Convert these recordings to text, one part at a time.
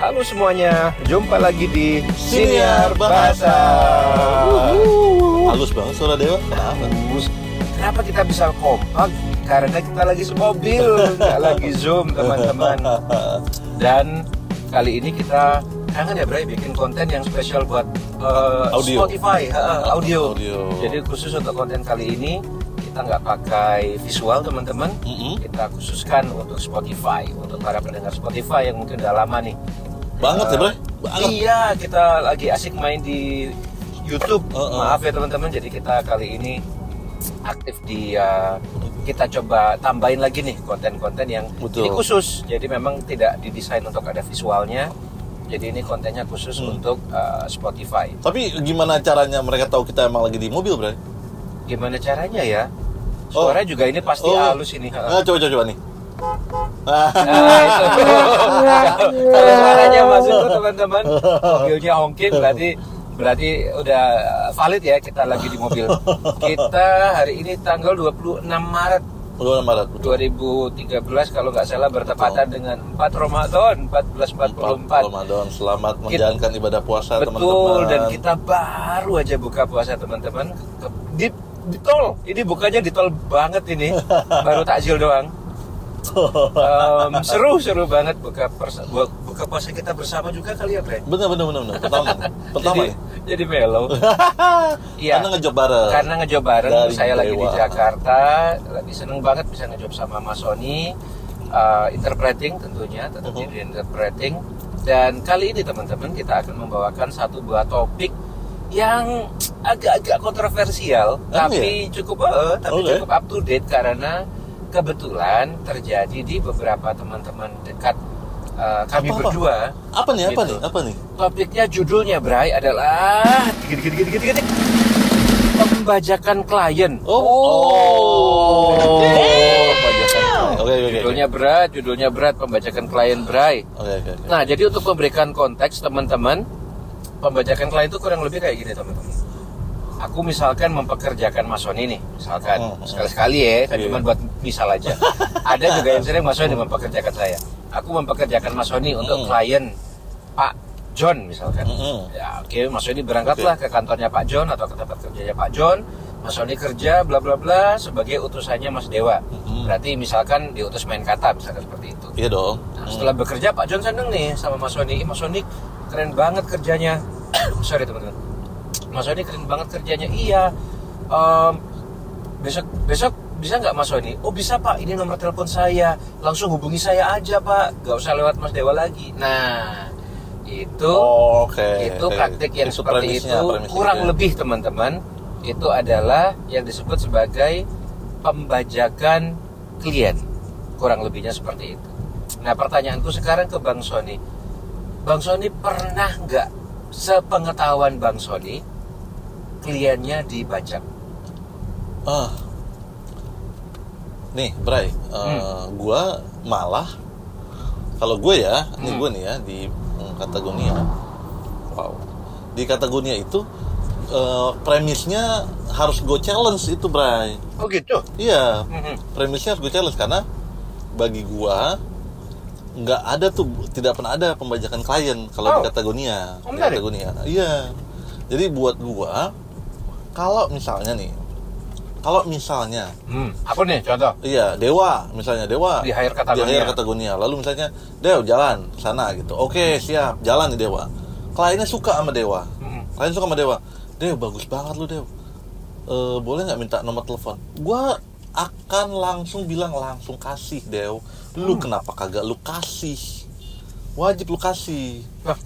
Halo semuanya, jumpa lagi di Siniar Bahasa. Halus banget suara Dewa. Kenapa? Bagus. Kenapa kita bisa kompak? Karena kita lagi semobil, nggak lagi zoom teman-teman. Dan kali ini kita kangen ya Bray bikin konten yang spesial buat uh, Audio. Spotify, uh, audio. Audio. Jadi khusus untuk konten kali ini kita nggak pakai visual teman-teman. Mm-mm. Kita khususkan untuk Spotify, untuk para pendengar Spotify yang mungkin udah lama nih Banget ya, Eh, Bray? Banget. Iya, kita lagi asik main di YouTube. Uh-uh. Maaf ya teman-teman, jadi kita kali ini aktif di uh, kita coba tambahin lagi nih konten-konten yang Betul. ini khusus. Jadi memang tidak didesain untuk ada visualnya. Jadi ini kontennya khusus Hmm. untuk uh, Spotify. Tapi gimana caranya mereka tahu kita emang lagi di mobil, Bray? Gimana caranya ya? Oh. Suara juga ini pasti Oh. halus ini. Nah, coba coba coba nih. Ah, Nah, itu. Kalau suaranya masuk tuh teman-teman, mobilnya honking berarti berarti udah valid ya kita lagi di mobil. Kita hari ini tanggal 26 Maret Udah Maret. betul. 2013 kalau nggak salah bertepatan dengan 4 Ramadan 1444. Ramadan. Selamat menjalankan ibadah puasa, Betul teman-teman. dan kita baru aja buka puasa teman-teman di, di tol. Ini bukanya di tol banget ini. Baru takjil doang. Em, seru seru banget buka persa- bu- buka puasa kita bersama juga kali ya Bre. Bener bener bener bener. Pertama, pertama jadi, nih. jadi mellow. Iya. Karena ngejob bareng. Karena ngejob bareng, Dari saya lagi di Dewa. Jakarta, lagi seneng banget bisa ngejob sama Mas Sony, uh, interpreting tentunya, tetap Mhm. jadi interpreting. Dan kali ini teman-teman kita akan membawakan satu buah topik yang agak-agak kontroversial, Ah, tapi cukup eh, tapi Oke. cukup up to date karena kebetulan terjadi di beberapa teman-teman dekat uh, kami Apa-apa? berdua. Apa nih? Apa Gitu. nih? Apa nih? Topiknya judulnya Bray adalah gini gini gini gini gini. Pembajakan klien. Oh. Oh. Pembajakan. Oke oke oke. Judulnya berat, judulnya berat pembajakan klien Bray. Oke oke. oke. Nah, jadi untuk memberikan konteks teman-teman, pembajakan klien itu kurang lebih kayak gini teman-teman. Aku misalkan mempekerjakan Mas Sony nih, misalkan Hmm. sekali-sekali ya, kan cuma buat misal aja. Ada juga yang sering Mas Sony mempekerjakan saya. Aku mempekerjakan Mas Sony untuk Hmm. klien Pak John misalkan. Hmm. Ya, oke, Mas Sony berangkatlah ke kantornya Pak John atau ke tempat kerjanya Pak John. Mas Sony kerja bla bla bla sebagai utusannya Mas Dewa. Hmm. Berarti misalkan diutus main kata misalkan seperti itu. Iya dong. Nah, setelah bekerja Pak John seneng nih sama Mas Sony. Ih, Mas Sony keren banget kerjanya. Sorry teman-teman. Mas Sony keren banget kerjanya. Iya. Em, besok besok bisa nggak Mas Sony? Oh bisa Pak. Ini nomor telepon saya. Langsung hubungi saya aja Pak. Gak usah lewat Mas Dewa lagi. Nah itu Oh, Oke. itu praktik yang Itu seperti premisnya, itu premisnya kurang gitu ya. lebih teman-teman itu adalah yang disebut sebagai pembajakan klien kurang lebihnya seperti itu nah pertanyaanku sekarang ke Bang Sony Bang Sony pernah nggak sepengetahuan Bang Sony kliennya dibajak Ah. Nih, Bray, eh, Hmm. gua malah kalau gue ya, ini Hmm. gue nih ya di mm, Katagonia. Wow. Di Katagonia itu eh, premisnya harus gue challenge itu, Bray. oh gitu Iya, Mhm. premisnya harus gue challenge karena bagi gua nggak ada tuh tidak pernah ada pembajakan klien kalau Oh. di Katagonia Oh, di. Katagonia iya jadi buat gua kalau misalnya nih kalau misalnya hmm. apa nih contoh? iya dewa misalnya dewa Di hire Katagonia. di Katagonia lalu misalnya dew jalan sana gitu. Oke siap jalan nih dewa. Kliennya suka sama dewa. Mhm. klien suka sama dewa. Dew bagus banget lu dew. Eh, boleh nggak minta nomor telepon? Gua akan langsung bilang langsung kasih dew. Lu Hmm. kenapa kagak lu kasih? Wajib lu kasih. Wah.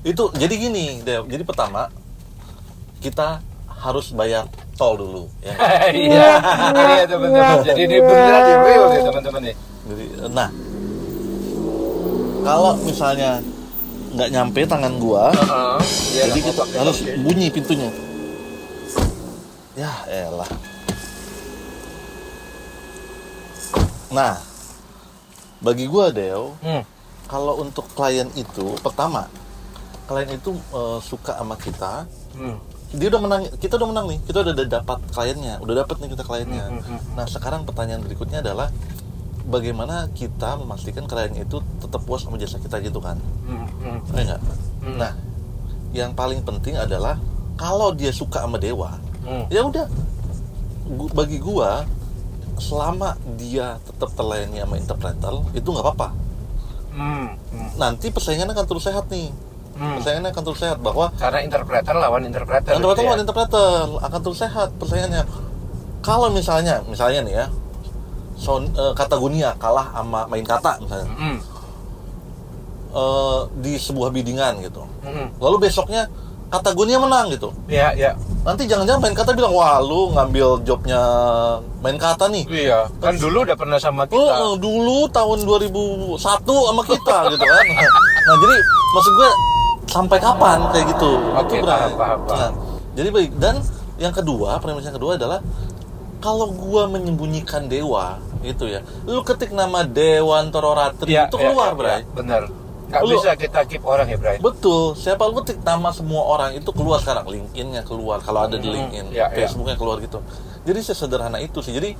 itu jadi gini dew. Jadi pertama kita harus bayar tol dulu ya iya iya teman-teman jadi ini beneran di real nih teman-teman nih Jadi, nah, kalau misalnya nggak nyampe tangan gua, Heeh. Iya, jadi kita harus Oke. bunyi pintunya. Ya, elah. Nah, bagi gua Deo, Hmm. kalau untuk klien itu pertama, klien itu eh, suka sama kita, Hmm. Dia udah menang, kita udah menang nih, kita udah dapat kliennya, udah dapat nih kita kliennya. Hmm, hmm, hmm. Nah, sekarang pertanyaan berikutnya adalah bagaimana kita memastikan klien itu tetap puas sama jasa kita gitu kan ya nggak? Hmm. nah yang paling penting adalah kalau dia suka sama dewa ya udah bagi gua selama dia tetap terlayani sama interpreter itu nggak apa-apa nanti persaingannya akan terus sehat nih hmm. persaingannya akan terus sehat bahwa Karena interpreter lawan interpreter. interpreter gitu ya. lawan interpreter akan terus sehat persaingannya kalau misalnya misalnya nih ya Son, eh, Katagonia kalah sama main kata misalnya Hmm, eh, di sebuah biddingan gitu hmm. lalu besoknya Katagonia menang gitu Iya, iya. nanti jangan-jangan main kata bilang wah lu ngambil jobnya main kata nih Iya, kan dulu udah pernah sama kita. eh, dulu tahun 2001 sama kita gitu kan. Nah, jadi maksud gue sampai kapan kayak gitu? Oke, Itu, Bray. paham, paham, paham. Nah, jadi baik dan yang kedua, premis yang kedua adalah kalau gua menyembunyikan dewa itu ya. Lu ketik nama Dewan Tororatri Iya, itu iya, keluar, iya, Bray. iya, Bener. Nggak Lu- bisa kita keep orang ya, Bray. Betul, siapa lu ketik nama semua orang itu keluar sekarang, LinkedIn-nya keluar kalau ada di Hmm, LinkedIn, iya, iya. Facebook-nya keluar gitu. Jadi sesederhana itu sih. Jadi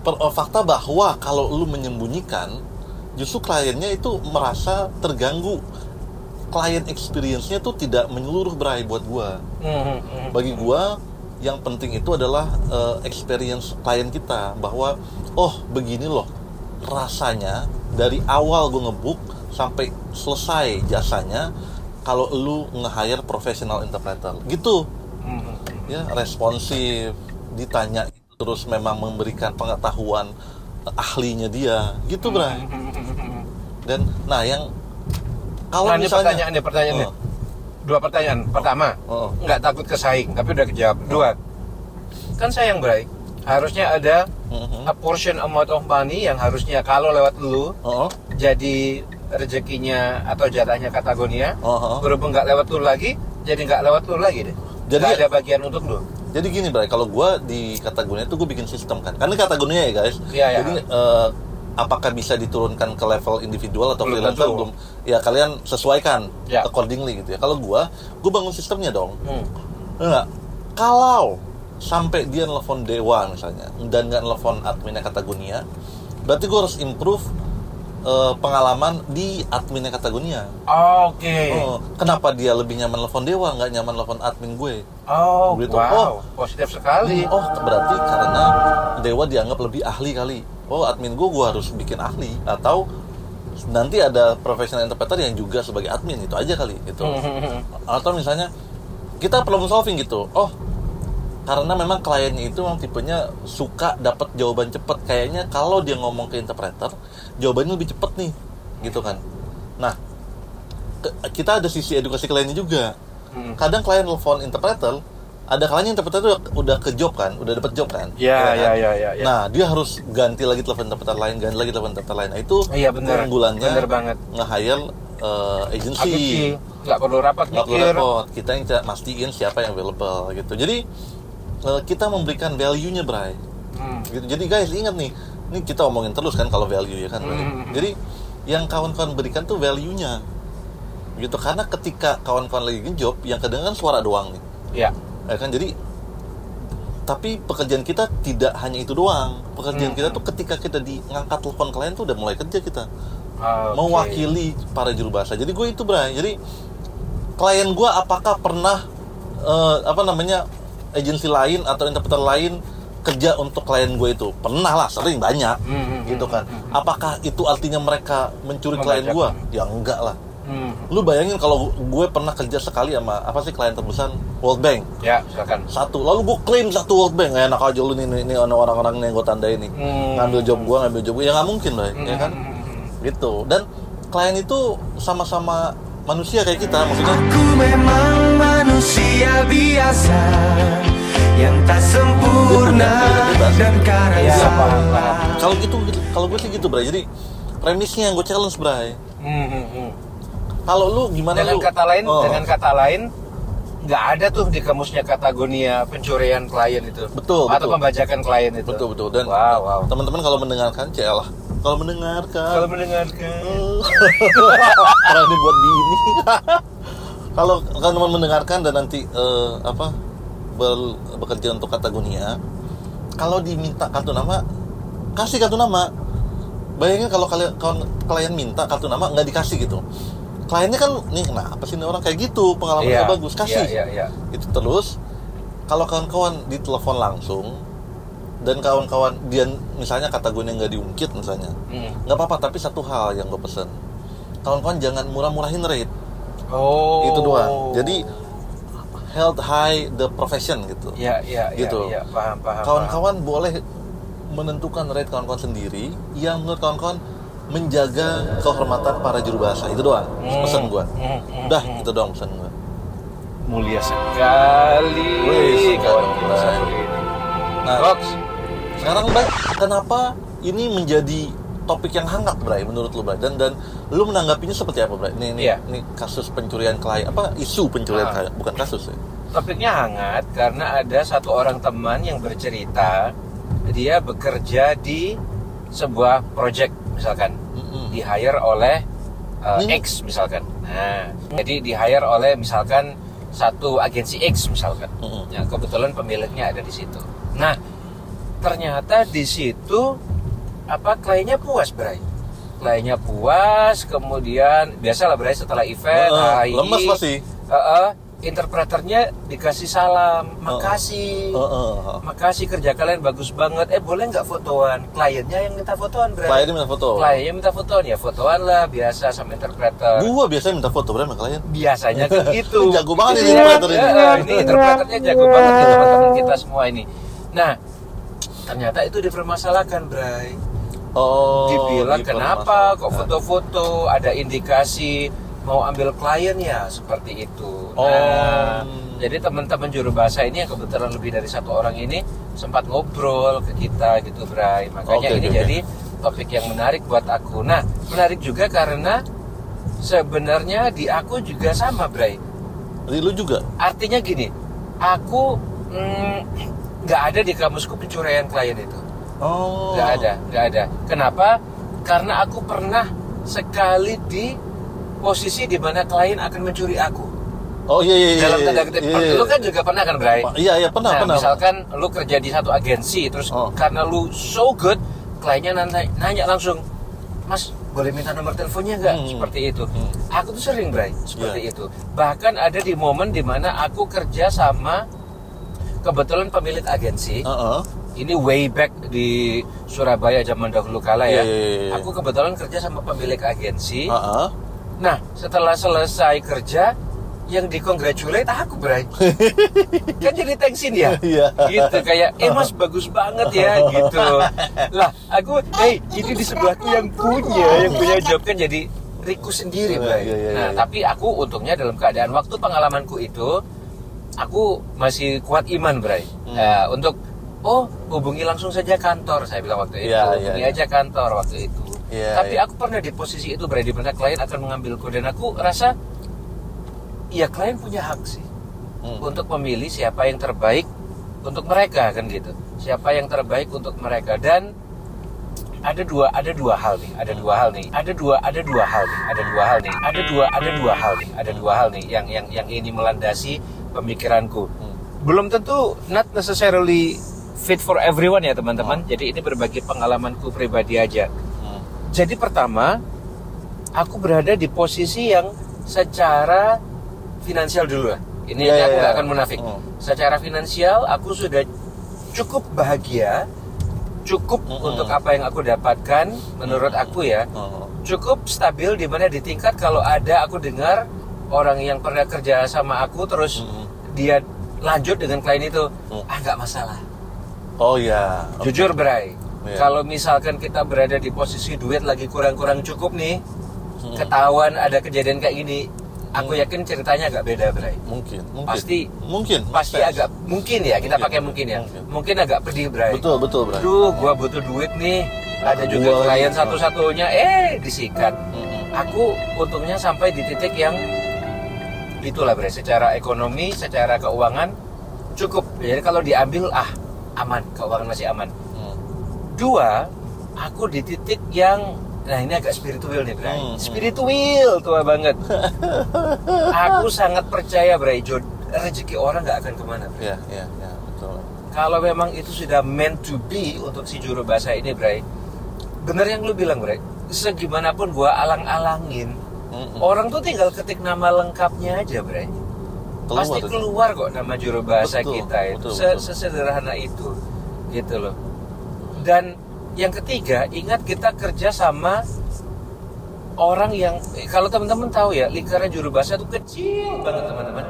per, eh, fakta bahwa kalau lu menyembunyikan, justru kliennya itu merasa terganggu. Client experience-nya tuh tidak menyeluruh berai buat gua. Hmm, hmm, hmm. Bagi gua yang penting itu adalah eh, experience klien kita bahwa oh begini loh rasanya dari awal gue ngebook sampai selesai jasanya kalau lu nge-hire professional interpreter. Gitu. Ya responsif ditanya terus memang memberikan pengetahuan eh, ahlinya dia. Gitu bray. dan nah yang kalau Nah, ini misalnya pertanyaan pertanyaan. Oh, Dua pertanyaan. Pertama, oh, nggak takut kesaing, tapi udah kejawab. Dua, kan sayang, Bray. Harusnya ada mhm, a portion amount of money yang harusnya kalau lewat lu oh, jadi rezekinya atau jatahnya Katagonia oh, oh. berhubung nggak lewat lu lagi jadi nggak lewat lu lagi deh Jadi- nggak ada bagian untuk lu Jadi gini, Bray, kalau gua di Katagonia itu gue bikin sistem kan. Karena Katagonia ya, guys. Iya, iya. Jadi eh, apakah bisa diturunkan ke level individual atau Belum freelancer tentu. belum? Ya kalian sesuaikan Ya. accordingly gitu ya. Kalau gua, gua bangun sistemnya dong. hmm. Enggak. Kalau sampai dia nelfon Dewa misalnya dan nggak nelfon adminnya Katagonia, berarti gua harus improve eh, pengalaman di adminnya Katagonia. oke Oh, kenapa dia lebih nyaman nelfon Dewa nggak nyaman nelfon admin gue? oh Gitu. wow positif sekali Oh, berarti karena Dewa dianggap lebih ahli kali. Oh, admin gue gue harus bikin ahli atau nanti ada professional interpreter yang juga sebagai admin itu aja kali itu. Atau misalnya kita problem solving gitu. Oh, karena memang kliennya itu memang tipenya suka dapat jawaban cepet. Kayaknya kalau dia ngomong ke interpreter, jawabannya lebih cepet nih, gitu kan. Nah, ke- kita ada sisi edukasi kliennya juga Hmm. kadang klien telepon interpreter ada kalanya interpreter tuh udah, ke job kan udah dapat job kan? Ya kan? ya ya ya, ya. nah dia harus ganti lagi telepon interpreter lain ganti lagi telepon interpreter lain. Nah, itu iya bener keunggulannya bener banget. nge-hire uh, agency. Nggak perlu rapat nggak perlu repot kita yang ca- mastiin siapa yang available gitu. Jadi uh, kita memberikan value nya Bray. Hmm. gitu. Jadi guys ingat nih ini kita omongin terus kan kalau value ya kan Bray. Hmm. jadi yang kawan-kawan berikan tuh value nya gitu. Karena ketika kawan-kawan lagi ngejob yang kedengeran suara doang nih. Ya ya kan? Jadi tapi pekerjaan kita tidak hanya itu doang. Pekerjaan Hmm. kita tuh ketika kita di ngangkat telepon klien tuh udah mulai kerja kita. Oke. mewakili para juru bahasa. Jadi gue itu Bray. Jadi klien gue apakah pernah eh, apa namanya agensi lain atau interpreter lain kerja untuk klien gue itu? Pernah lah sering banyak. Hmm, hmm, gitu hmm, kan. hmm, apakah itu artinya mereka mencuri klien gue ya enggak lah Hmm. lu bayangin kalau gue pernah kerja sekali sama apa sih klien terbesar? World Bank. Ya silakan. Satu. Lalu gue klaim satu World Bank. "Eh, enak aja lu nih nih, nih orang-orang nih yang gue tandai nih. Hmm. ngambil job gue ngambil job gue ya nggak mungkin lah ya kan? Hmm, hmm, hmm. gitu. Dan klien itu sama-sama manusia kayak kita maksudnya. Aku memang manusia biasa yang tak sempurna dan kadang salah. paham. kalau gitu, gitu kalau gue sih gitu Bray. Jadi premisnya yang gue challenge Bray. Hmm, hmm, hmm. Kalau lu gimana dengan lu? kata lain Oh, dengan kata lain nggak ada tuh di kamusnya Katagonia pencurian klien itu. Betul, atau betul. pembajakan klien itu. Betul betul. Dan wow wow. teman-teman kalau mendengarkan celah kalau mendengarkan. Kalau mendengarkan. Orang ini buat bini. Kalau kan teman mendengarkan dan nanti eh, apa ber- bekerja untuk Katagonia, kalau diminta kartu nama kasih kartu nama. Bayangin kalau kalian klien minta kartu nama nggak dikasih gitu kliennya kan nih kenapa sih ini orang kayak gitu pengalaman Iya, nggak bagus kasih iya, iya, iya. itu terus kalau kawan-kawan ditelepon langsung dan kawan-kawan dia misalnya kata gue nggak diungkit misalnya Hmm. nggak apa-apa tapi satu hal yang gue pesen kawan-kawan jangan murah-murahin rate Oh. itu doang jadi held high the profession gitu Ya, ya, ya, Gitu. ya, paham, paham. kawan-kawan boleh menentukan rate kawan-kawan sendiri yang menurut kawan-kawan menjaga kehormatan para juru bahasa itu doang Hmm. pesan gua Hmm, hmm, udah hmm. itu doang pesan gua paham. mulia sekali Wih, ini. nah Rox, sekarang Bray kenapa ini menjadi topik yang hangat Bray menurut lu Bray dan dan lu menanggapinya seperti apa Bray ini ini, Iya. ini kasus pencurian klien apa isu pencurian Ah. klien bukan kasus ya topiknya hangat karena ada satu orang teman yang bercerita dia bekerja di sebuah project misalkan Mm-mm. di hire oleh uh, X misalkan. Nah, jadi di hire oleh misalkan satu agensi X misalkan. Mm-mm. Ya, kebetulan pemiliknya ada di situ. Nah, ternyata di situ apa kliennya puas, Bray. Kliennya puas, kemudian biasalah Bray setelah event, HI, lemes pasti. Heeh, interpreternya dikasih salam, makasih. Heeh. Makasih kerja kalian bagus banget. Eh boleh nggak fotoan? Kliennya yang minta fotoan, Bray. kliennya minta foto Kliennya minta fotoan ya fotoan lah biasa sama interpreter. gua biasanya minta foto sama klien Biasanya kan gitu. Jago banget ini Iya, interpreter ini. iya, ini interpreternya jago banget ya teman-teman kita semua ini. Nah, ternyata itu dipermasalahkan, Bray. oh Dibilang kenapa kok foto-foto ada indikasi mau ambil klien ya seperti itu. Oh. Nah, jadi teman-teman juru bahasa ini yang kebetulan lebih dari satu orang ini sempat ngobrol ke kita gitu, Bray. Makanya Oke, ini oke. jadi topik yang menarik buat aku. Nah, menarik juga karena sebenarnya di aku juga sama, Bray. Jadi lu juga Artinya gini, aku mm, nggak ada di kamusku pencurian klien itu. oh Nggak ada, nggak ada. Kenapa? Karena aku pernah sekali di posisi di mana klien akan mencuri aku. oh iya iya iya Dalam iya, tanda kutip, iya, iya. lu kan juga pernah kan, Bray? iya iya pernah nah, pernah misalkan lu kerja di satu agensi, terus Oh. karena lu so good, kliennya nanya, nanya langsung, Mas, boleh minta nomor teleponnya nggak? Hmm. Seperti itu. Hmm. Aku tuh sering, Bray, seperti Iya. itu. Bahkan ada di momen di mana aku kerja sama kebetulan pemilik agensi. Heeh. Ini way back di Surabaya zaman dahulu kala ya. Iya, iya, iya. Aku kebetulan kerja sama pemilik agensi. Heeh. Nah, setelah selesai kerja, yang dikongratulate aku, Bray. kan jadi thanksin ya? Iya. Gitu, kayak, eh mas bagus banget ya, gitu. Lah, aku, hey, ini di sebelahku yang punya, yang punya job kan jadi Riku sendiri, Iya, Bray. iya, iya, nah, tapi aku untungnya dalam keadaan waktu pengalamanku itu, aku masih kuat iman, Bray. Hmm. Nah, untuk, oh, hubungi langsung saja kantor, saya bilang waktu itu. Iya, hubungi iya. aja kantor waktu itu. Iya, tapi iya. aku pernah di posisi itu, Bray, di mana klien akan mengambilku. Dan aku rasa, ya klien punya hak sih Hmm. untuk memilih siapa yang terbaik untuk mereka kan gitu siapa yang terbaik untuk mereka dan ada dua ada dua hal nih ada dua hal nih ada dua ada dua hal nih ada dua hal nih ada dua ada dua hal nih ada dua hal nih yang yang yang ini melandasi pemikiranku Hmm. belum tentu not necessarily fit for everyone ya teman-teman jadi ini berbagi pengalamanku pribadi aja Hmm. Jadi pertama, aku berada di posisi yang secara finansial dulu lah. Ini Iya, aku iya, nggak iya. akan munafik. Hmm. Secara finansial aku sudah cukup bahagia, cukup Mm-mm. untuk apa yang aku dapatkan menurut aku ya. Oh. Cukup stabil di mana di tingkat kalau ada aku dengar orang yang pernah kerja sama aku terus Mm-mm. dia lanjut dengan klien itu, Mm. ah nggak masalah. Oh ya. Oke. Jujur Bray, Iya. kalau misalkan kita berada di posisi duit lagi kurang-kurang cukup nih, Hmm. ketahuan ada kejadian kayak gini, aku yakin ceritanya agak beda Bray. Mungkin, mungkin. Pasti- mungkin. Pasti Makes agak mungkin ya kita Mungkin, pakai mungkin ya, mungkin. mungkin agak pedih Bray. Betul, betul, Bray. Duh, gua butuh duit nih, ada juga klien satu-satunya, eh disikat. Mm-mm. Aku untungnya sampai di titik yang itulah Bray, secara ekonomi, secara keuangan cukup. Jadi kalau diambil ah aman, keuangan masih aman. Hmm. Dua, aku di titik yang nah ini agak spiritual nih Bray. Hmm. Spiritual tua banget. aku sangat percaya Bray, rezeki orang nggak akan ke mana. Bray. Ya, ya, ya, betul. kalau memang itu sudah meant to be untuk si juru bahasa ini Bray bener yang lu bilang Bray segimanapun gua alang-alangin Mm-mm. orang tuh tinggal ketik nama lengkapnya aja Bray Keluar pasti keluar kok nama juru bahasa Betul, kita itu betul, betul. sesederhana itu gitu loh dan yang ketiga ingat kita kerja sama orang yang eh, kalau teman-teman tahu ya lingkaran juru bahasa itu kecil banget teman-teman.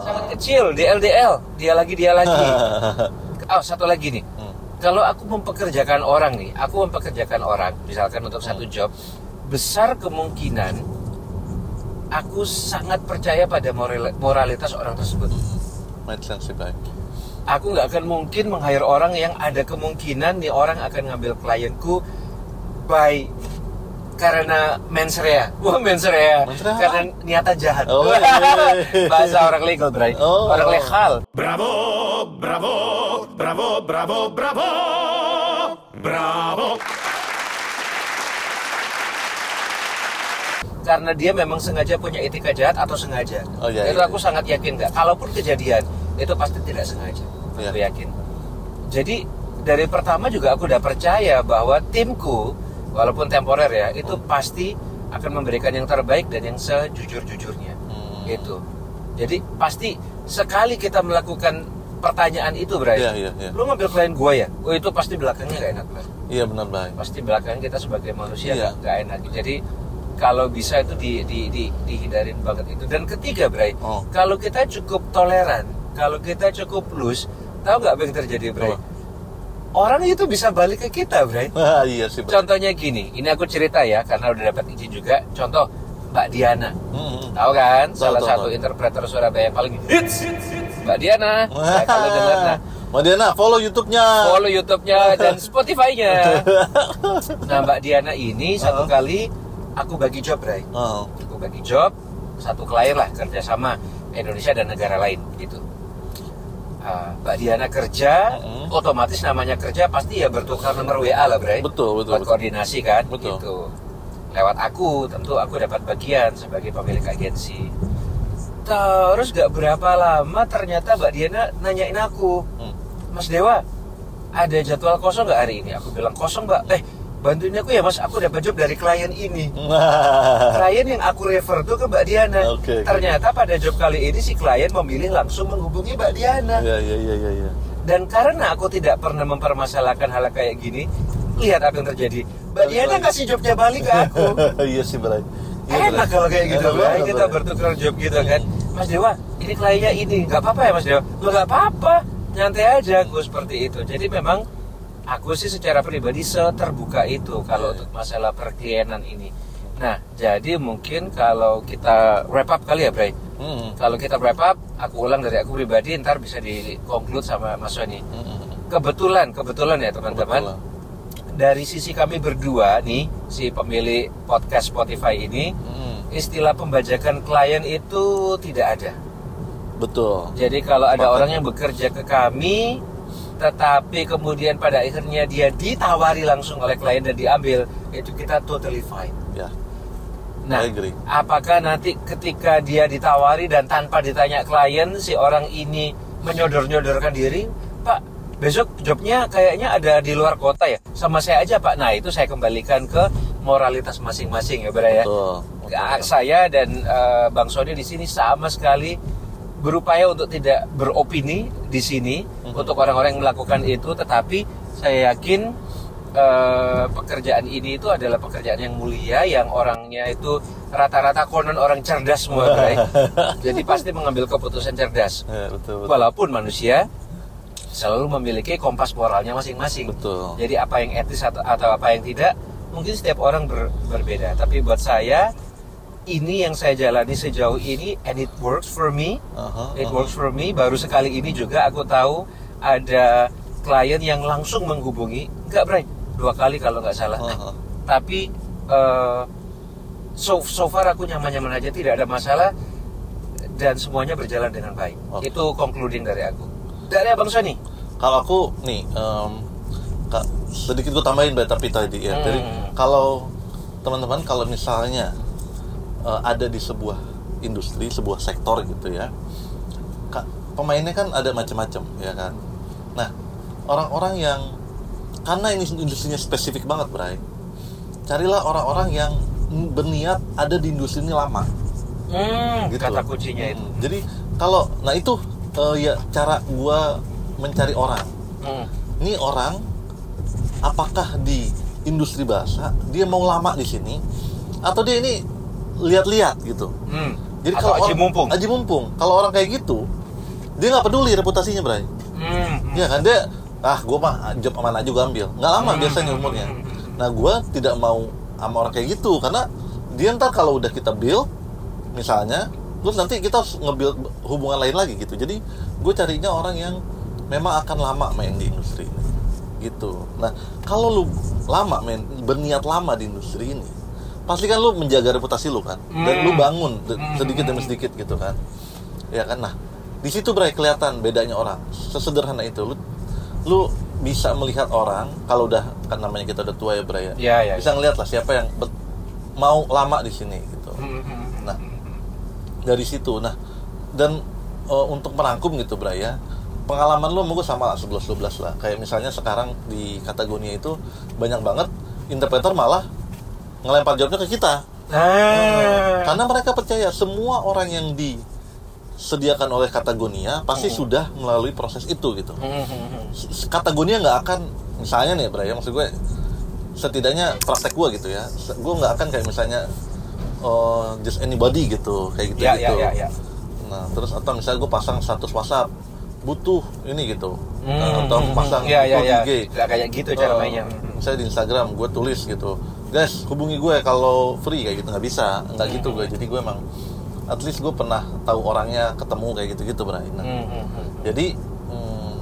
Sangat kecil DLDL dia lagi dia lagi. Oh satu lagi nih. Hmm. kalau aku mempekerjakan orang nih aku mempekerjakan orang misalkan untuk satu job besar kemungkinan aku sangat percaya pada moral- moralitas orang tersebut. Make sense baik. Aku nggak akan mungkin meng-hire orang yang ada kemungkinan nih orang akan ngambil klienku by karena mens rea, wah mens rea, Mens rea? karena niatan jahat. Oh, iya. Bahasa orang legal, Bray. Oh. Orang legal. Bravo, bravo, bravo, bravo, bravo, bravo. Karena dia memang sengaja punya etika jahat atau sengaja. Oh, iya, itu iya, aku iya. sangat yakin nggak. Kalaupun kejadian, itu pasti tidak sengaja. Iya. Aku yakin. Jadi dari pertama juga aku udah percaya bahwa timku, walaupun temporer ya, itu pasti akan memberikan yang terbaik dan yang sejujur-jujurnya. Hmm. Gitu. Jadi pasti sekali kita melakukan pertanyaan itu, Bray. Iya, iya, iya. Lu ngambil klien gua ya? Oh itu pasti belakangnya nggak enak, Bray. Iya benar baik. Pasti belakang kita sebagai manusia nggak nggak enak. Jadi kalau bisa itu di, di, di, dihindarin banget itu. Dan ketiga, Bray, Oh. kalau kita cukup toleran, kalau kita cukup loose, tahu nggak apa yang terjadi, Bray? Apa? Orang itu bisa balik ke kita, Bray. Ah, iya sih. Bray. Contohnya gini, ini aku cerita ya, karena udah dapat izin juga. Contoh, Mbak Diana. Hmm. Tahu kan? Tahu, Salah tahu, satu tahu. interpreter Surabaya yang paling hits. Mbak Diana. Nah, kalau dengar, nah, Mbak Diana, follow YouTube-nya. follow YouTube-nya dan Spotify-nya. Nah, Mbak Diana ini satu Oh. kali aku bagi job, Bray. Oh. Aku bagi job satu klien lah kerjasama Indonesia dan negara lain gitu. Ah, Mbak Diana kerja, Mm-mm. otomatis namanya kerja pasti ya bertukar nomor WA lah, Bray. Betul, betul, Buat betul. koordinasi kan, Betul. gitu. Lewat aku, tentu aku dapat bagian sebagai pemilik agensi. Terus gak berapa lama ternyata Mbak Diana nanyain aku, Hmm. Mas Dewa, ada jadwal kosong nggak hari ini? Aku bilang kosong mbak. Eh, bantuin aku ya mas, aku dapat job dari klien ini. klien yang aku refer tuh ke Mbak Diana. Oke. Ternyata pada job kali ini si klien memilih langsung menghubungi Mbak Diana. Iya, iya, iya, iya, iya. Dan karena aku tidak pernah mempermasalahkan hal kayak gini, lihat apa yang terjadi. Mbak Diana kasih jobnya balik ke aku. iya sih, Bray. Iya, Enak kalau kayak gitu, Bray. Kita bertukar job gitu kan. Mas Dewa, ini kliennya ini, nggak apa-apa ya Mas Dewa? Nggak apa-apa, nyantai aja gue seperti itu. Jadi memang aku sih secara pribadi seterbuka itu kalau untuk masalah perklienan ini. Nah, jadi mungkin kalau kita wrap up kali ya, Bray. Hmm. Kalau kita wrap up, aku ulang dari aku pribadi, ntar bisa di conclude sama Mas Sony. Hmm. Kebetulan, kebetulan ya teman-teman dari sisi kami berdua nih si pemilik podcast Spotify ini Hmm. istilah pembajakan klien itu tidak ada. Betul. Jadi kalau ada Makanya. orang yang bekerja ke kami tetapi kemudian pada akhirnya dia ditawari langsung oleh klien dan diambil itu kita totally fine. Ya. Nah, apakah nanti ketika dia ditawari dan tanpa ditanya klien si orang ini menyodor-nyodorkan diri, Pak, besok jobnya kayaknya ada di luar kota ya, sama saya aja Pak. Nah itu saya kembalikan ke moralitas masing-masing ya, Bra ya. Betul. Saya dan eh, Bang Sony di sini sama sekali berupaya untuk tidak beropini di sini. Untuk orang-orang yang melakukan itu, tetapi saya yakin eh, pekerjaan ini itu adalah pekerjaan yang mulia, yang orangnya itu rata-rata konon orang cerdas semua, Bray. Jadi pasti mengambil keputusan cerdas. Ya, betul, betul. Walaupun manusia selalu memiliki kompas moralnya masing-masing. Betul. Jadi apa yang etis atau, atau apa yang tidak, mungkin setiap orang ber- berbeda. Tapi buat saya, ini yang saya jalani sejauh ini, and it works for me. Aha, It aha. works for me. Baru sekali ini juga aku tahu ada klien yang langsung menghubungi, enggak Bray, dua kali kalau nggak salah. Aha. Tapi eh, so, so far aku nyaman-nyaman aja, tidak ada masalah dan semuanya berjalan dengan baik. Oke. Itu concluding dari aku. Dari Abang Sony. Kalau aku nih, em, ka- sedikit gue tambahin Mbak, tapi tadi ya. Jadi Hmm. kalau teman-teman kalau misalnya eh, ada di sebuah industri, sebuah sektor gitu ya, ka- pemainnya kan ada macam-macam ya kan. Nah orang-orang yang karena ini industrinya spesifik banget, Bray. Carilah orang-orang yang berniat ada di industri ini lama. Hmm, Gitu kata kuncinya itu. Hmm, Jadi kalau nah itu eh, ya cara gua mencari orang. Hmm. Ini orang apakah di industri bahasa dia mau lama di sini atau dia ini lihat-lihat gitu. Hmm. Jadi Atau aji mumpung. aji mumpung. Kalau orang kayak gitu, dia nggak peduli reputasinya, Bray. Hmm. Iya kan? Dia ah gue mah job aman aja gue ambil. Nggak lama Hmm. biasanya umurnya. Nah gue tidak mau sama orang kayak gitu karena dia ntar kalau udah kita build misalnya terus nanti kita harus nge-build hubungan lain lagi gitu. Jadi gue carinya orang yang memang akan lama main di industri ini gitu. Nah kalau lu lama main berniat lama di industri ini pasti kan lu menjaga reputasi lu kan? Dan lu Hmm. bangun sedikit demi sedikit gitu kan? Ya kan? Nah di situ Bray kelihatan bedanya orang. Sesederhana itu. Lu lu bisa melihat orang kalau udah kan namanya kita udah tua ya Bray ya. Iya, iya, bisa ngeliat lah siapa yang mau lama di sini gitu. Hmm, hmm, nah dari situ. Nah dan eh, untuk merangkum gitu Bray ya pengalaman lu mau sama lah 11 12 lah. Kayak misalnya sekarang di Katagonia itu banyak banget interpreter malah ngelempar jawabnya ke kita. Ah. karena mereka percaya semua orang yang disediakan oleh Katagonia pasti sudah melalui proses itu gitu. Hmm, hmm, hmm. Katagonia nggak akan misalnya nih Bray, maksud gue setidaknya praktek gue gitu ya, gue nggak akan kayak misalnya oh, just anybody gitu kayak gitu Ya, gitu. ya, ya, ya. Nah terus atau misalnya gue pasang status WhatsApp butuh ini gitu, Hmm, Nah, atau hmm, hmm. pasang ya, ya, ya. IG. Nggak kayak gitu cara Eh, mainnya. Misalnya di Instagram gue tulis gitu, guys hubungi gue kalau free kayak gitu nggak bisa, nggak gitu gue. Jadi gue emang at least gue pernah tahu orangnya, ketemu kayak gitu-gitu Bray. Nah, Hmm, hmm, hmm. jadi hmm,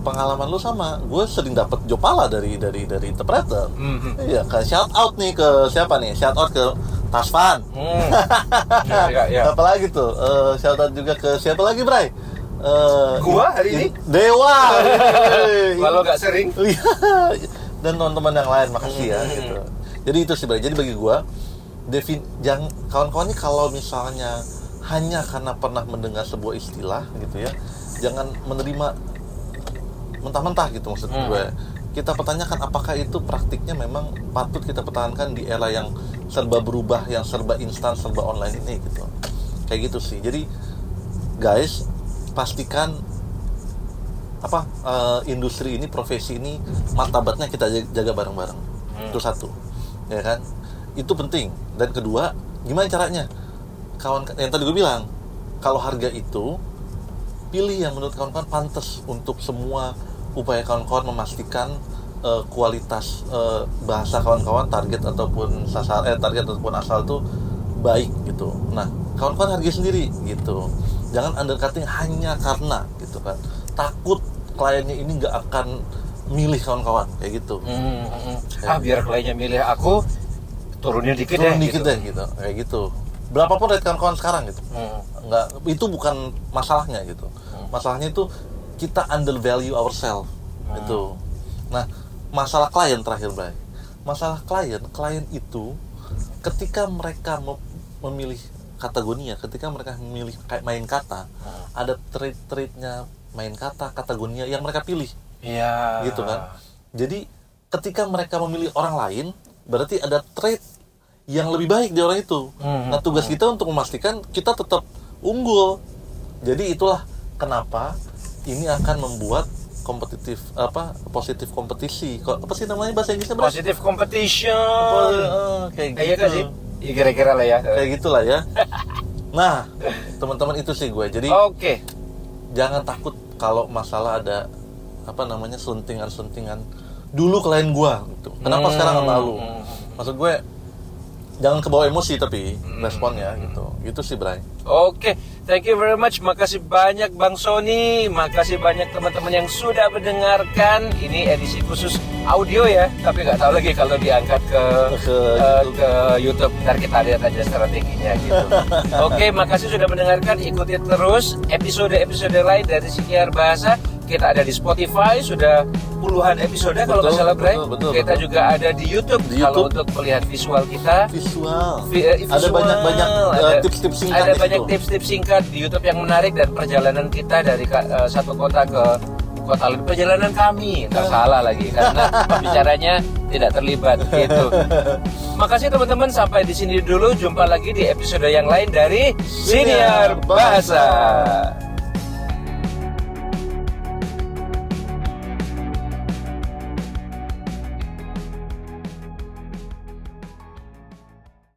pengalaman lu sama, gue sering dapet jopala dari dari dari interpreter. Hmm, hmm. Iya, kan shout out nih ke siapa nih? Shout out ke Tasvan. Hmm. Ya, ya. Apa lagi tuh? Eh, shout out juga ke siapa lagi, Bray? Eh, Gua hari ini? Dewa. Kalau nggak sering. Iya. Dan teman-teman yang lain makasih ya gitu. Jadi itu sih Bray. Jadi bagi gua Devin jangan kawan-kawan ini kalau misalnya hanya karena pernah mendengar sebuah istilah gitu ya, jangan menerima mentah-mentah gitu maksud Hmm. gue. Kita pertanyakan apakah itu praktiknya memang patut kita pertahankan di era yang serba berubah, yang serba instan, serba online ini gitu. Kayak gitu sih. Jadi guys, pastikan apa eh, industri ini profesi ini martabatnya kita jag- jaga bareng-bareng itu satu ya kan itu penting. Dan kedua gimana caranya? Kawan yang tadi gue bilang kalau harga itu pilih yang menurut kawan-kawan pantas untuk semua upaya kawan-kawan memastikan eh, kualitas eh, bahasa kawan-kawan target ataupun sasar eh target ataupun asal itu baik gitu. Nah kawan-kawan harga sendiri gitu. Jangan undercutting hanya karena gitu kan. Takut kliennya ini nggak akan milih kawan-kawan kayak gitu. Hmm, hmm, hmm. Ah biar kliennya milih aku turunin dikit turun deh. dikit gitu. deh gitu. Kayak gitu. Berapapun rate kawan-kawan sekarang gitu. Hmm. nggak itu bukan masalahnya gitu. Masalahnya itu kita undervalue ourselves itu nah masalah klien terakhir Bray masalah klien klien itu ketika mereka mem- memilih kategorinya ketika mereka memilih kayak main kata ada trait-traitnya main kata kategorinya yang mereka pilih. Iya. gitu kan. Jadi ketika mereka memilih orang lain berarti ada trait yang lebih baik di orang itu Hmm. nah tugas kita untuk memastikan kita tetap unggul jadi itulah kenapa ini akan membuat kompetitif apa positif kompetisi kok apa sih namanya bahasa Inggrisnya Bro? Positive competition. Eh, kayak Kayak gitu gitu sih. Ya kira-kira lah ya. kayak gitulah ya nah teman-teman itu sih gue jadi Oke. jangan takut kalau masalah ada apa namanya sentingan-sentingan dulu klien gua gitu. Kenapa Hmm. sekarang nggak malu? Maksud gue jangan kebawa emosi tapi Hmm. responnya gitu. Itu sih Bray. Oke, thank you very much. Makasih banyak Bang Sony. Makasih banyak teman-teman yang sudah mendengarkan. Ini edisi khusus audio ya, tapi nggak tahu lagi kalau diangkat ke Ke eh, ke YouTube. Ntar kita lihat aja strateginya gitu. Oke, makasih sudah mendengarkan. Ikuti terus episode-episode lain dari Sikiar Bahasa. Kita ada di Spotify, sudah puluhan episode kalau nggak Betul, salah, Bray. betul, betul, Kita betul. juga ada di YouTube, Di kalau YouTube. untuk melihat visual kita. Visual. Vi- eh, Ada visual, banyak-banyak eh, ada- tips-tips singkat ada banyak tips-tips singkat di YouTube yang menarik dan perjalanan kita dari eh, satu kota ke repot alur perjalanan kami nggak salah lagi karena pembicaranya tidak terlibat gitu makasih teman-teman sampai di sini dulu jumpa lagi di episode yang lain dari Siniar Bahasa